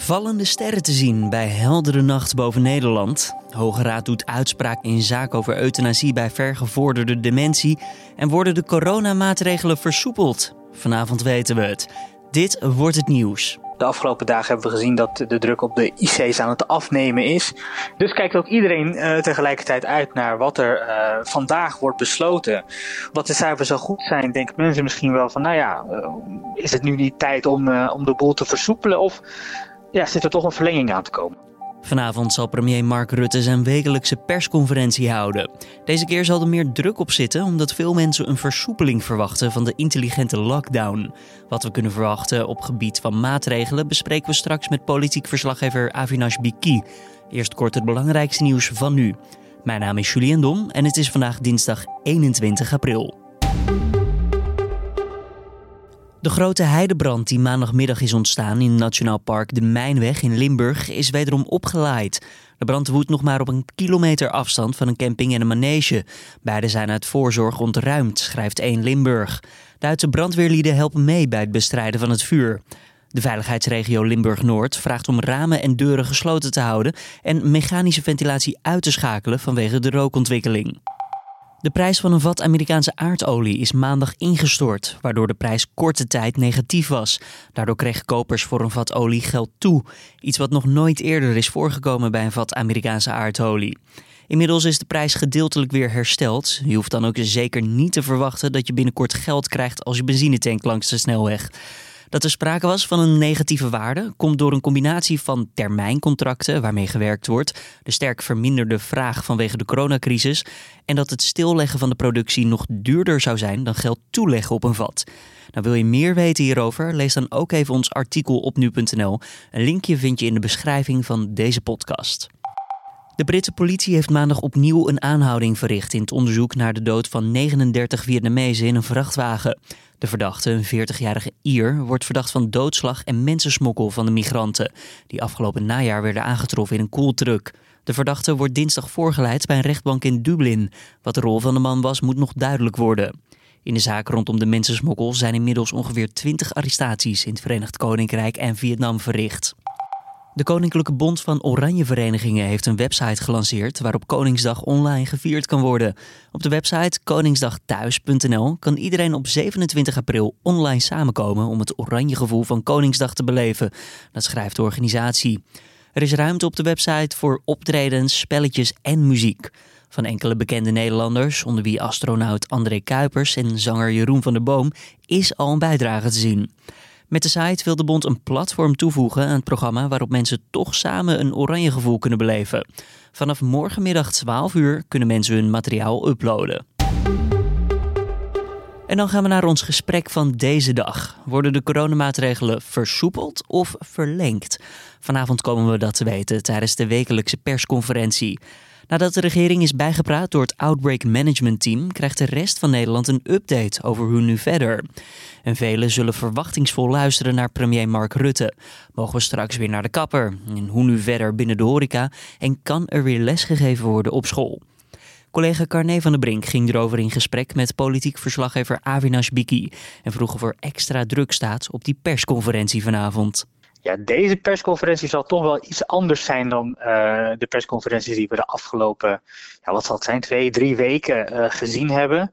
Vallende sterren te zien bij heldere nacht boven Nederland. Hoge Raad doet uitspraak in zaak over euthanasie bij vergevorderde dementie. En worden de coronamaatregelen versoepeld? Vanavond weten we het. Dit wordt het nieuws. De afgelopen dagen hebben we gezien dat de druk op de IC's aan het afnemen is. Dus kijkt ook iedereen uh, tegelijkertijd uit naar wat er uh, vandaag wordt besloten. Wat de cijfers zo goed zijn, denken mensen misschien wel van, nou ja, uh, is het nu niet tijd om, om de boel te versoepelen? Of ja, zit er toch een verlenging aan te komen? Vanavond zal premier Mark Rutte zijn wekelijkse persconferentie houden. Deze keer zal er meer druk op zitten omdat veel mensen een versoepeling verwachten van de intelligente lockdown. Wat we kunnen verwachten op gebied van maatregelen bespreken we straks met politiek verslaggever Avinash Biki. Eerst kort het belangrijkste nieuws van nu. Mijn naam is Julien Dom en het is vandaag dinsdag 21 april. De grote heidebrand die maandagmiddag is ontstaan in Nationaal Park de Mijnweg in Limburg is wederom opgelaaid. De brand woedt nog maar op een kilometer afstand van een camping en een manege. Beide zijn uit voorzorg ontruimd, schrijft 1 Limburg. Duitse brandweerlieden helpen mee bij het bestrijden van het vuur. De veiligheidsregio Limburg-Noord vraagt om ramen en deuren gesloten te houden en mechanische ventilatie uit te schakelen vanwege de rookontwikkeling. De prijs van een vat Amerikaanse aardolie is maandag ingestort, waardoor de prijs korte tijd negatief was. Daardoor kregen kopers voor een vat olie geld toe. Iets wat nog nooit eerder is voorgekomen bij een vat Amerikaanse aardolie. Inmiddels is de prijs gedeeltelijk weer hersteld. Je hoeft dan ook zeker niet te verwachten dat je binnenkort geld krijgt als je benzine tankt langs de snelweg. Dat er sprake was van een negatieve waarde komt door een combinatie van termijncontracten waarmee gewerkt wordt, de sterk verminderde vraag vanwege de coronacrisis en dat het stilleggen van de productie nog duurder zou zijn dan geld toeleggen op een vat. Nou, wil je meer weten hierover? Lees dan ook even ons artikel op nu.nl. Een linkje vind je in de beschrijving van deze podcast. De Britse politie heeft maandag opnieuw een aanhouding verricht in het onderzoek naar de dood van 39 Vietnamezen in een vrachtwagen. De verdachte, een 40-jarige Ier, wordt verdacht van doodslag en mensensmokkel van de migranten, die afgelopen najaar werden aangetroffen in een koeltruck. De verdachte wordt dinsdag voorgeleid bij een rechtbank in Dublin. Wat de rol van de man was, moet nog duidelijk worden. In de zaak rondom de mensensmokkel zijn inmiddels ongeveer 20 arrestaties in het Verenigd Koninkrijk en Vietnam verricht. De Koninklijke Bond van Oranje Verenigingen heeft een website gelanceerd waarop Koningsdag online gevierd kan worden. Op de website koningsdagthuis.nl kan iedereen op 27 april online samenkomen om het oranje gevoel van Koningsdag te beleven. Dat schrijft de organisatie. Er is ruimte op de website voor optredens, spelletjes en muziek. Van enkele bekende Nederlanders, onder wie astronaut André Kuipers en zanger Jeroen van der Boom, is al een bijdrage te zien. Met de site wil de bond een platform toevoegen aan het programma waarop mensen toch samen een oranje gevoel kunnen beleven. Vanaf morgenmiddag 12 uur kunnen mensen hun materiaal uploaden. En dan gaan we naar ons gesprek van deze dag. Worden de coronamaatregelen versoepeld of verlengd? Vanavond komen we dat te weten tijdens de wekelijkse persconferentie. Nadat de regering is bijgepraat door het Outbreak Management Team, krijgt de rest van Nederland een update over hoe nu verder. En velen zullen verwachtingsvol luisteren naar premier Mark Rutte. Mogen we straks weer naar de kapper? En hoe nu verder binnen de horeca? En kan er weer lesgegeven worden op school? Collega Carne van der Brink ging erover in gesprek met politiek verslaggever Avinash Biki en vroeg of er extra druk staat op die persconferentie vanavond. Ja, deze persconferentie zal toch wel iets anders zijn dan uh, de persconferenties die we de afgelopen, ja, wat zal het zijn, twee, drie weken uh, gezien hebben.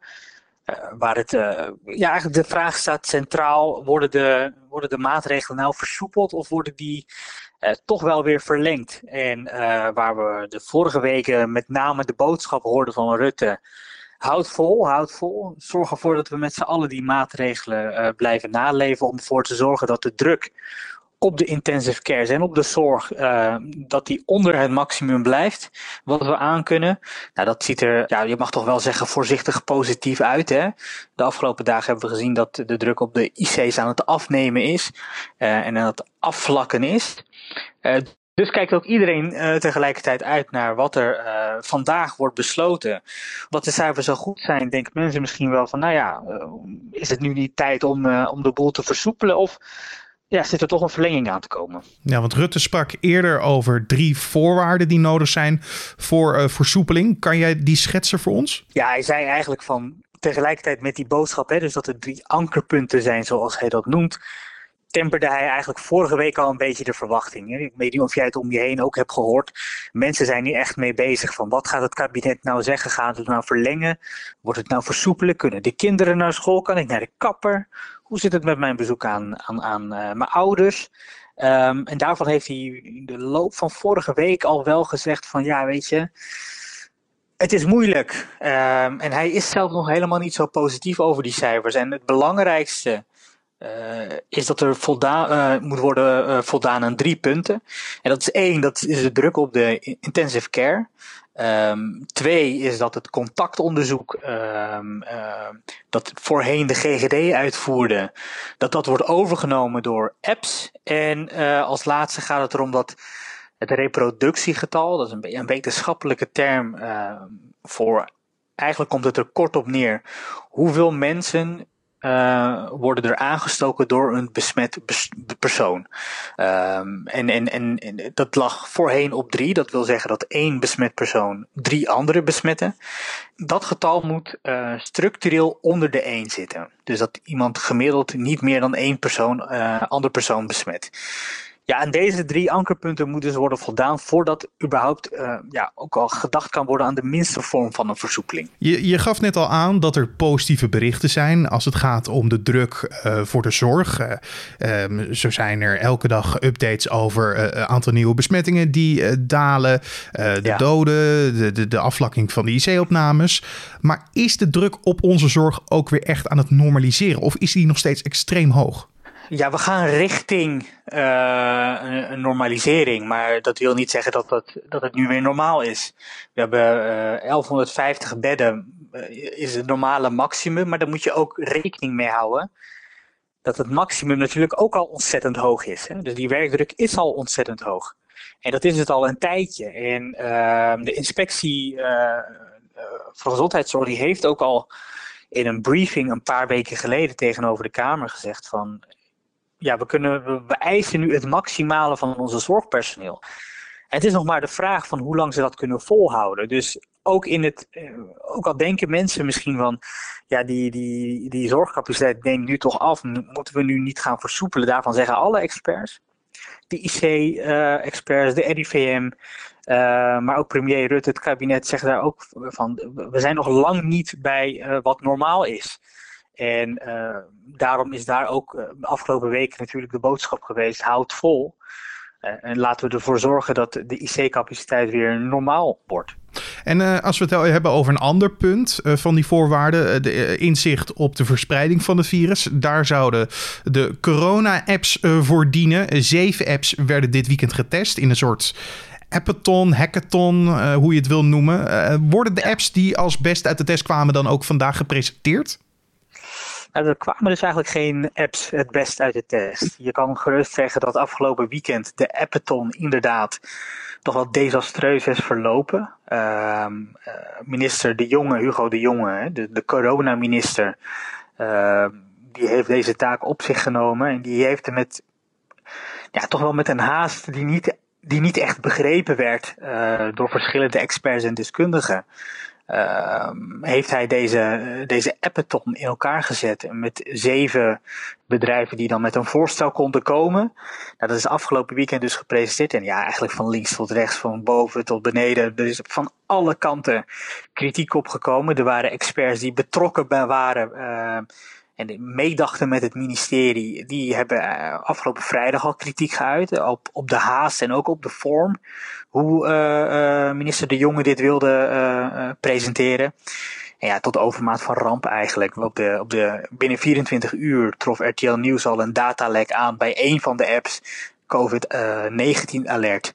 Uh, waar het, ja, eigenlijk de vraag staat centraal, worden de, worden de maatregelen nou versoepeld of worden die toch wel weer verlengd? En waar we de vorige weken met name de boodschap hoorden van Rutte, houd vol, houd vol. Zorg ervoor dat we met z'n allen die maatregelen blijven naleven om ervoor te zorgen dat de druk op de intensive care en op de zorg, uh, dat die onder het maximum blijft, wat we aankunnen. Nou, dat ziet er, ja, je mag toch wel zeggen, voorzichtig positief uit. Hè? De afgelopen dagen hebben we gezien dat de druk op de IC's aan het afnemen is uh, en aan het afvlakken is. Uh, dus kijkt ook iedereen tegelijkertijd uit naar wat er vandaag wordt besloten. Wat de cijfers zo goed zijn, denken mensen misschien wel van, nou ja, is het nu niet tijd om, om de boel te versoepelen? Of ja, zit er toch een verlenging aan te komen. Ja, want Rutte sprak eerder over drie voorwaarden die nodig zijn voor uh, versoepeling. Kan jij die schetsen voor ons? Ja, hij zei eigenlijk van tegelijkertijd met die boodschap, hè, dus dat er drie ankerpunten zijn, zoals hij dat noemt. temperde hij eigenlijk vorige week al een beetje de verwachting. Ik weet niet of jij het om je heen ook hebt gehoord. Mensen zijn hier echt mee bezig van wat gaat het kabinet nou zeggen? Gaat het nou verlengen? Wordt het nou versoepelen? Kunnen de kinderen naar school? Kan ik naar de kapper? Hoe zit het met mijn bezoek aan, aan, aan uh, mijn ouders? Um, en daarvan heeft hij in de loop van vorige week al wel gezegd van ja, weet je, het is moeilijk. Um, en hij is zelf nog helemaal niet zo positief over die cijfers. En het belangrijkste uh, is dat er voldaan, uh, moet worden voldaan aan drie punten. En dat is één, dat is de druk op de intensive care. Um, twee is dat het contactonderzoek um, uh, dat voorheen de GGD uitvoerde, dat dat wordt overgenomen door apps. En uh, als laatste gaat het erom dat het reproductiegetal, dat is een, een wetenschappelijke term voor, eigenlijk komt het er kort op neer, hoeveel mensen uh, worden er aangestoken door een besmet persoon. Um, en, en, en, dat lag voorheen op drie. Dat wil zeggen dat één besmet persoon drie anderen besmetten. Dat getal moet uh, structureel onder de één zitten. Dus dat iemand gemiddeld niet meer dan één persoon, uh, ander persoon besmet. Ja, en deze drie ankerpunten moeten dus worden voldaan voordat überhaupt uh, ja, ook al gedacht kan worden aan de minste vorm van een versoepeling. Je, je gaf net al aan dat er positieve berichten zijn als het gaat om de druk uh, voor de zorg. Uh, um, zo zijn er elke dag updates over een aantal nieuwe besmettingen die dalen, de ja. doden, de, de, de afvlakking van de IC-opnames. Maar is de druk op onze zorg ook weer echt aan het normaliseren of is die nog steeds extreem hoog? Ja, we gaan richting uh, een, normalisering, maar dat wil niet zeggen dat, dat, dat het nu weer normaal is. We hebben uh, 1150 bedden, uh, is het normale maximum, maar daar moet je ook rekening mee houden dat het maximum natuurlijk ook al ontzettend hoog is. Hè? Dus die werkdruk is al ontzettend hoog. En dat is het al een tijdje. En uh, de inspectie van gezondheidszorg die heeft ook al in een briefing een paar weken geleden tegenover de Kamer gezegd van ja, we, kunnen, we eisen nu het maximale van onze zorgpersoneel. Het is nog maar de vraag van hoe lang ze dat kunnen volhouden. Dus ook in het, ook al denken mensen misschien van, ja, die, die, die zorgcapaciteit neemt nu toch af, moeten we nu niet gaan versoepelen. Daarvan zeggen alle experts, de IC-experts, uh, de RIVM, uh, maar ook premier Rutte, het kabinet, zeggen daar ook van, we zijn nog lang niet bij wat normaal is. En uh, daarom is daar ook de afgelopen weken natuurlijk de boodschap geweest: houd vol. Uh, en laten we ervoor zorgen dat de IC-capaciteit weer normaal wordt. En als we het hebben over een ander punt van die voorwaarden, de inzicht op de verspreiding van het virus, daar zouden de corona-apps voor dienen. Zeven apps werden dit weekend getest in een soort appathon, hackathon, hoe je het wil noemen. worden de apps die als best uit de test kwamen dan ook vandaag gepresenteerd? Er kwamen dus eigenlijk geen apps het best uit de test. Je kan gerust zeggen dat afgelopen weekend de appathon inderdaad toch wel desastreus is verlopen. Uh, minister De Jonge, Hugo De Jonge, de, de coronaminister, uh, die heeft deze taak op zich genomen en die heeft er met, ja, toch wel met een haast die niet, die niet echt begrepen werd uh, door verschillende experts en deskundigen. Uh, heeft hij deze, deze appathon in elkaar gezet met zeven bedrijven die dan met een voorstel konden komen. Nou, dat is afgelopen weekend dus gepresenteerd. En ja, eigenlijk van links tot rechts, van boven tot beneden. Er is van alle kanten kritiek opgekomen. Er waren experts die betrokken waren. Uh, en meedachten met het ministerie, die hebben uh, afgelopen vrijdag al kritiek geuit op, op de haast en ook op de vorm. Hoe uh, minister De Jonge dit wilde presenteren. En ja, tot overmaat van ramp eigenlijk. Op de, op de, binnen 24 uur trof RTL Nieuws al een datalek aan bij een van de apps. COVID-19 alert.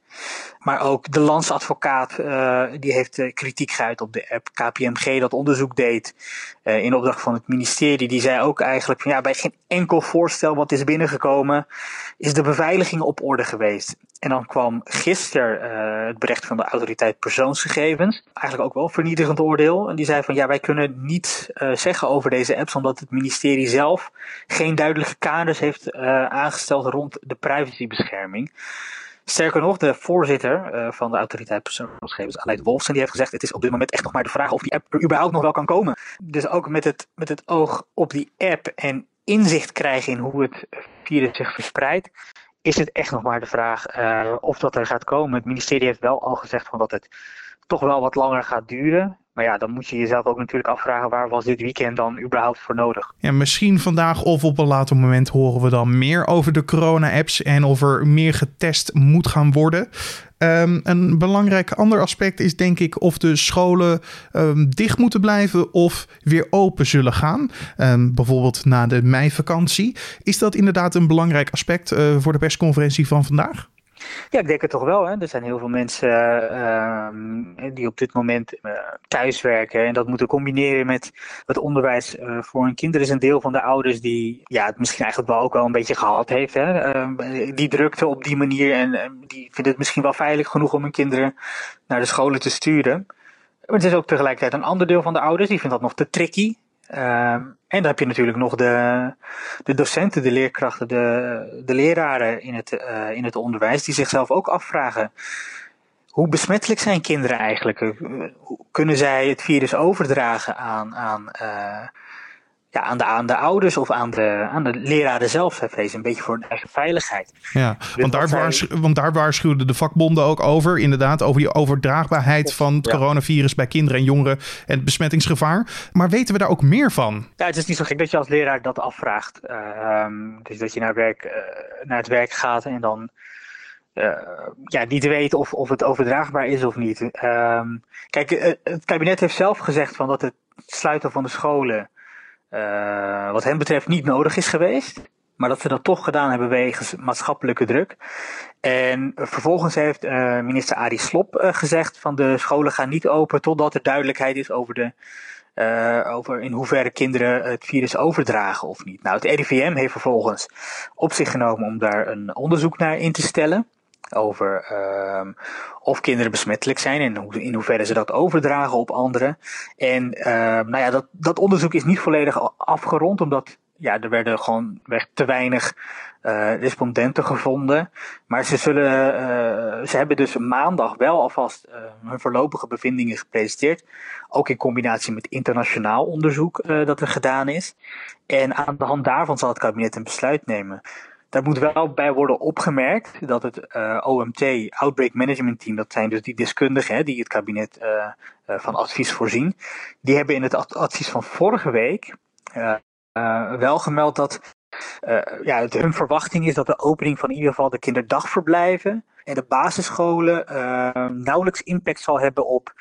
Maar ook de landsadvocaat uh, die heeft uh, kritiek geuit op de app. KPMG dat onderzoek deed uh, in opdracht van het ministerie. Die zei ook eigenlijk van ja, bij geen enkel voorstel wat is binnengekomen is de beveiliging op orde geweest. En dan kwam gisteren het bericht van de autoriteit persoonsgegevens. Eigenlijk ook wel een vernietigend oordeel. En die zei van ja, wij kunnen niet zeggen over deze apps omdat het ministerie zelf geen duidelijke kaders heeft aangesteld rond de privacybescherming. Sterker nog, de voorzitter uh, van de autoriteit persoonsgegevens, Aleid Wolfsen, die heeft gezegd: het is op dit moment echt nog maar de vraag of die app er überhaupt nog wel kan komen. Dus ook met het, met het oog op die app en inzicht krijgen in hoe het virus zich verspreidt, is het echt nog maar de vraag of dat er gaat komen. Het ministerie heeft wel al gezegd van dat het toch wel wat langer gaat duren. Maar ja, dan moet je jezelf ook natuurlijk afvragen waar was dit weekend dan überhaupt voor nodig. Ja, misschien vandaag of op een later moment horen we dan meer over de corona-apps en of er meer getest moet gaan worden. Um, een belangrijk ander aspect is denk ik of de scholen um, dicht moeten blijven of weer open zullen gaan. Um, bijvoorbeeld na de meivakantie. Is dat inderdaad een belangrijk aspect uh, voor de persconferentie van vandaag? Ja, ik denk het toch wel. Hè. Er zijn heel veel mensen uh, die op dit moment uh, thuiswerken en dat moeten combineren met het onderwijs uh, voor hun kinderen. is een deel van de ouders die ja, het misschien eigenlijk wel ook wel een beetje gehad heeft. Hè. Ehm, die drukte op die manier en die vinden het misschien wel veilig genoeg om hun kinderen naar de scholen te sturen. Maar het is ook tegelijkertijd een ander deel van de ouders die vindt dat nog te tricky. Uh, en dan heb je natuurlijk nog de, de docenten, de leerkrachten, de, de leraren in het, uh, in het onderwijs, die zichzelf ook afvragen. Hoe besmettelijk zijn kinderen eigenlijk? Kunnen zij het virus overdragen aan, aan, uh, ja, aan, de, aan de ouders of aan de, aan de leraren zelf. Zij vrezen een beetje voor hun eigen veiligheid. Ja, dus want, daar zij... want daar waarschuwden de vakbonden ook over. Inderdaad, over die overdraagbaarheid van het coronavirus bij kinderen en jongeren en het besmettingsgevaar. Maar weten we daar ook meer van? Ja, het is niet zo gek dat je als leraar dat afvraagt. Uh, dus dat je naar, werk, uh, naar het werk gaat en dan uh, ja, niet weet of, of het overdraagbaar is of niet. Uh, kijk, het kabinet heeft zelf gezegd van dat het sluiten van de scholen uh, wat hen betreft niet nodig is geweest. Maar dat ze dat toch gedaan hebben wegens maatschappelijke druk. En vervolgens heeft uh, minister Arie Slop uh, gezegd van de scholen gaan niet open totdat er duidelijkheid is over, de, over in hoeverre kinderen het virus overdragen of niet. Nou, het RIVM heeft vervolgens op zich genomen om daar een onderzoek naar in te stellen over uh, of kinderen besmettelijk zijn en in hoeverre ze dat overdragen op anderen. En uh, nou ja, dat, dat onderzoek is niet volledig afgerond, omdat ja, er werden gewoon werd te weinig uh, respondenten gevonden. Maar ze, zullen, uh, ze hebben dus maandag wel alvast uh, hun voorlopige bevindingen gepresenteerd. Ook in combinatie met internationaal onderzoek dat er gedaan is. En aan de hand daarvan zal het kabinet een besluit nemen. Daar moet wel bij worden opgemerkt dat het uh, OMT, Outbreak Management Team, dat zijn dus die deskundigen hè, die het kabinet uh, van advies voorzien, die hebben in het advies van vorige week wel gemeld dat ja, het hun verwachting is dat de opening van in ieder geval de kinderdagverblijven en de basisscholen nauwelijks impact zal hebben op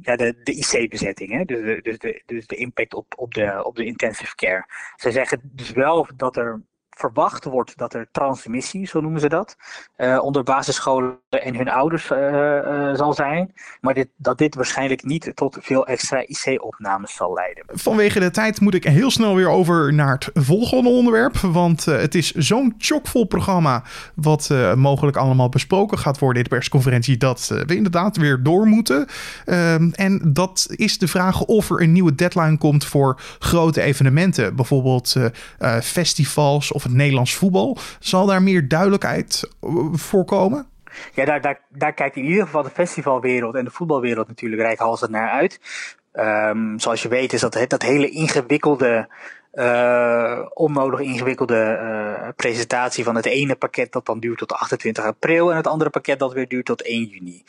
ja, de, de IC-bezetting. Dus, de, dus, de, dus de impact op, op, de, op de intensive care. Ze zeggen dus wel dat er verwacht wordt dat er transmissie, zo noemen ze dat, uh, onder basisscholen en hun ouders uh, uh, zal zijn. Maar dit, dat dit waarschijnlijk niet tot veel extra IC-opnames zal leiden. Vanwege de tijd moet ik heel snel weer over naar het volgende onderwerp. Want het is zo'n chockvol programma wat mogelijk allemaal besproken gaat worden in de persconferentie. Dat we inderdaad weer door moeten. Ehm, en dat is de vraag of er een nieuwe deadline komt voor grote evenementen. Bijvoorbeeld festivals of Nederlands voetbal. Zal daar meer duidelijkheid eh, voorkomen? Ja, daar, daar, daar kijkt in ieder geval de festivalwereld en de voetbalwereld natuurlijk rijkhalsend naar uit. Um, zoals je weet is dat, dat hele ingewikkelde uh, onnodig ingewikkelde uh, presentatie van het ene pakket dat dan duurt tot 28 april en het andere pakket dat weer duurt tot 1 juni.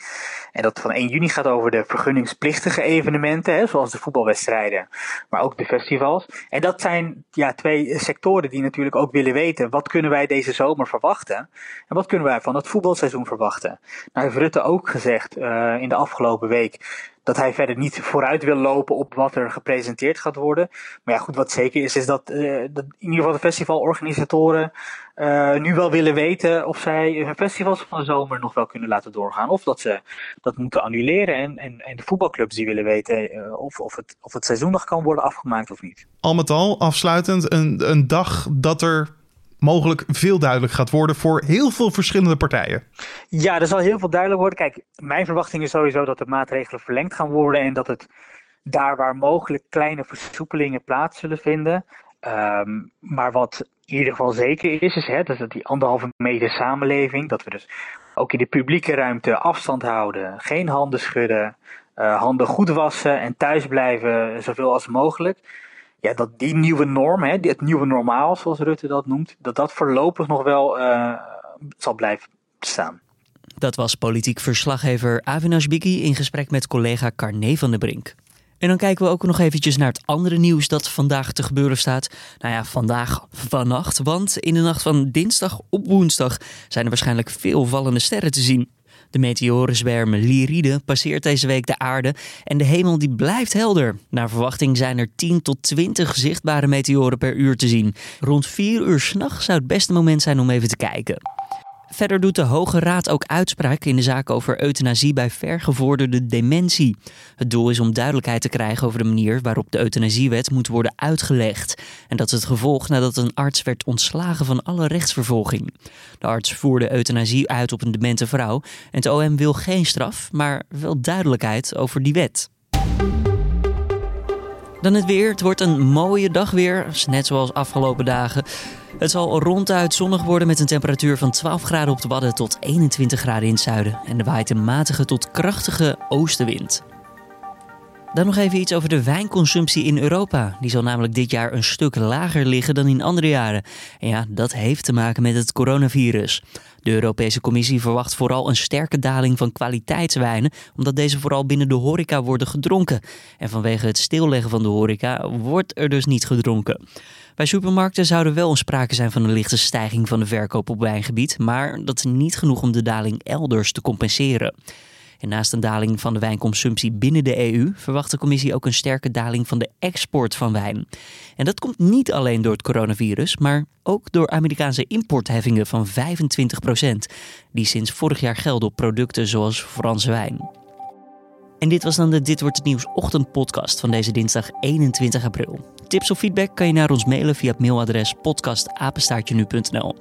En dat van 1 juni gaat over de vergunningsplichtige evenementen, hè, zoals de voetbalwedstrijden, maar ook de festivals. En dat zijn ja, twee sectoren die natuurlijk ook willen weten wat kunnen wij deze zomer verwachten en wat kunnen wij van het voetbalseizoen verwachten. Nou heeft Rutte ook gezegd uh, in de afgelopen week dat hij verder niet vooruit wil lopen op wat er gepresenteerd gaat worden. Maar ja, goed, wat zeker is, is dat, uh, dat in ieder geval de festivalorganisatoren uh, nu wel willen weten of zij hun festivals van de zomer nog wel kunnen laten doorgaan. Of dat ze dat moeten annuleren. En, en, en de voetbalclubs die willen weten uh, of, of, het, of het seizoen nog kan worden afgemaakt of niet. Al met al, afsluitend, een, een dag dat er mogelijk veel duidelijk gaat worden voor heel veel verschillende partijen. Ja, er zal heel veel duidelijk worden. Kijk, mijn verwachting is sowieso dat de maatregelen verlengd gaan worden en dat het daar waar mogelijk kleine versoepelingen plaats zullen vinden. Um, maar wat in ieder geval zeker is, is hè, dat die anderhalve meter samenleving, dat we dus ook in de publieke ruimte afstand houden, geen handen schudden, uh, handen goed wassen en thuis blijven zoveel als mogelijk ja, dat die nieuwe norm, hè, het nieuwe normaal zoals Rutte dat noemt, dat dat voorlopig nog wel uh, zal blijven staan. Dat was politiek verslaggever Avinash Biki in gesprek met collega Carne van der Brink. En dan kijken we ook nog eventjes naar het andere nieuws dat vandaag te gebeuren staat. Nou ja, vandaag vannacht, want in de nacht van dinsdag op woensdag zijn er waarschijnlijk veel vallende sterren te zien. De meteorenzwerm Lyride passeert deze week de aarde en de hemel die blijft helder. Naar verwachting zijn er 10 tot 20 zichtbare meteoren per uur te zien. Rond 4 uur s'nachts zou het beste moment zijn om even te kijken. Verder doet de Hoge Raad ook uitspraak in de zaak over euthanasie bij vergevorderde dementie. Het doel is om duidelijkheid te krijgen over de manier waarop de euthanasiewet moet worden uitgelegd. En dat is het gevolg nadat een arts werd ontslagen van alle rechtsvervolging. De arts voerde euthanasie uit op een demente vrouw en het OM wil geen straf, maar wel duidelijkheid over die wet. Dan het weer. Het wordt een mooie dag weer, net zoals afgelopen dagen. Het zal ronduit zonnig worden met een temperatuur van 12 graden op de Wadden tot 21 graden in het zuiden. En er waait een matige tot krachtige oostenwind. Dan nog even iets over de wijnconsumptie in Europa. Die zal namelijk dit jaar een stuk lager liggen dan in andere jaren. En ja, dat heeft te maken met het coronavirus. De Europese Commissie verwacht vooral een sterke daling van kwaliteitswijnen, omdat deze vooral binnen de horeca worden gedronken. En vanwege het stilleggen van de horeca wordt er dus niet gedronken. Bij supermarkten zou er wel een sprake zijn van een lichte stijging van de verkoop op wijngebied, maar dat is niet genoeg om de daling elders te compenseren. En naast een daling van de wijnconsumptie binnen de EU verwacht de commissie ook een sterke daling van de export van wijn. En dat komt niet alleen door het coronavirus, maar ook door Amerikaanse importheffingen van 25%, die sinds vorig jaar gelden op producten zoals Franse wijn. En dit was dan de Dit Wordt Het Nieuws ochtendpodcast van deze dinsdag 21 april. Tips of feedback kan je naar ons mailen via het mailadres podcastapenstaartje.nu.nl.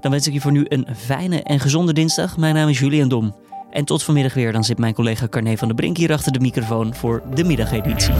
Dan wens ik je voor nu een fijne en gezonde dinsdag. Mijn naam is Julian Dom. En tot vanmiddag weer, dan zit mijn collega Carne van der Brink hier achter de microfoon voor de middageditie.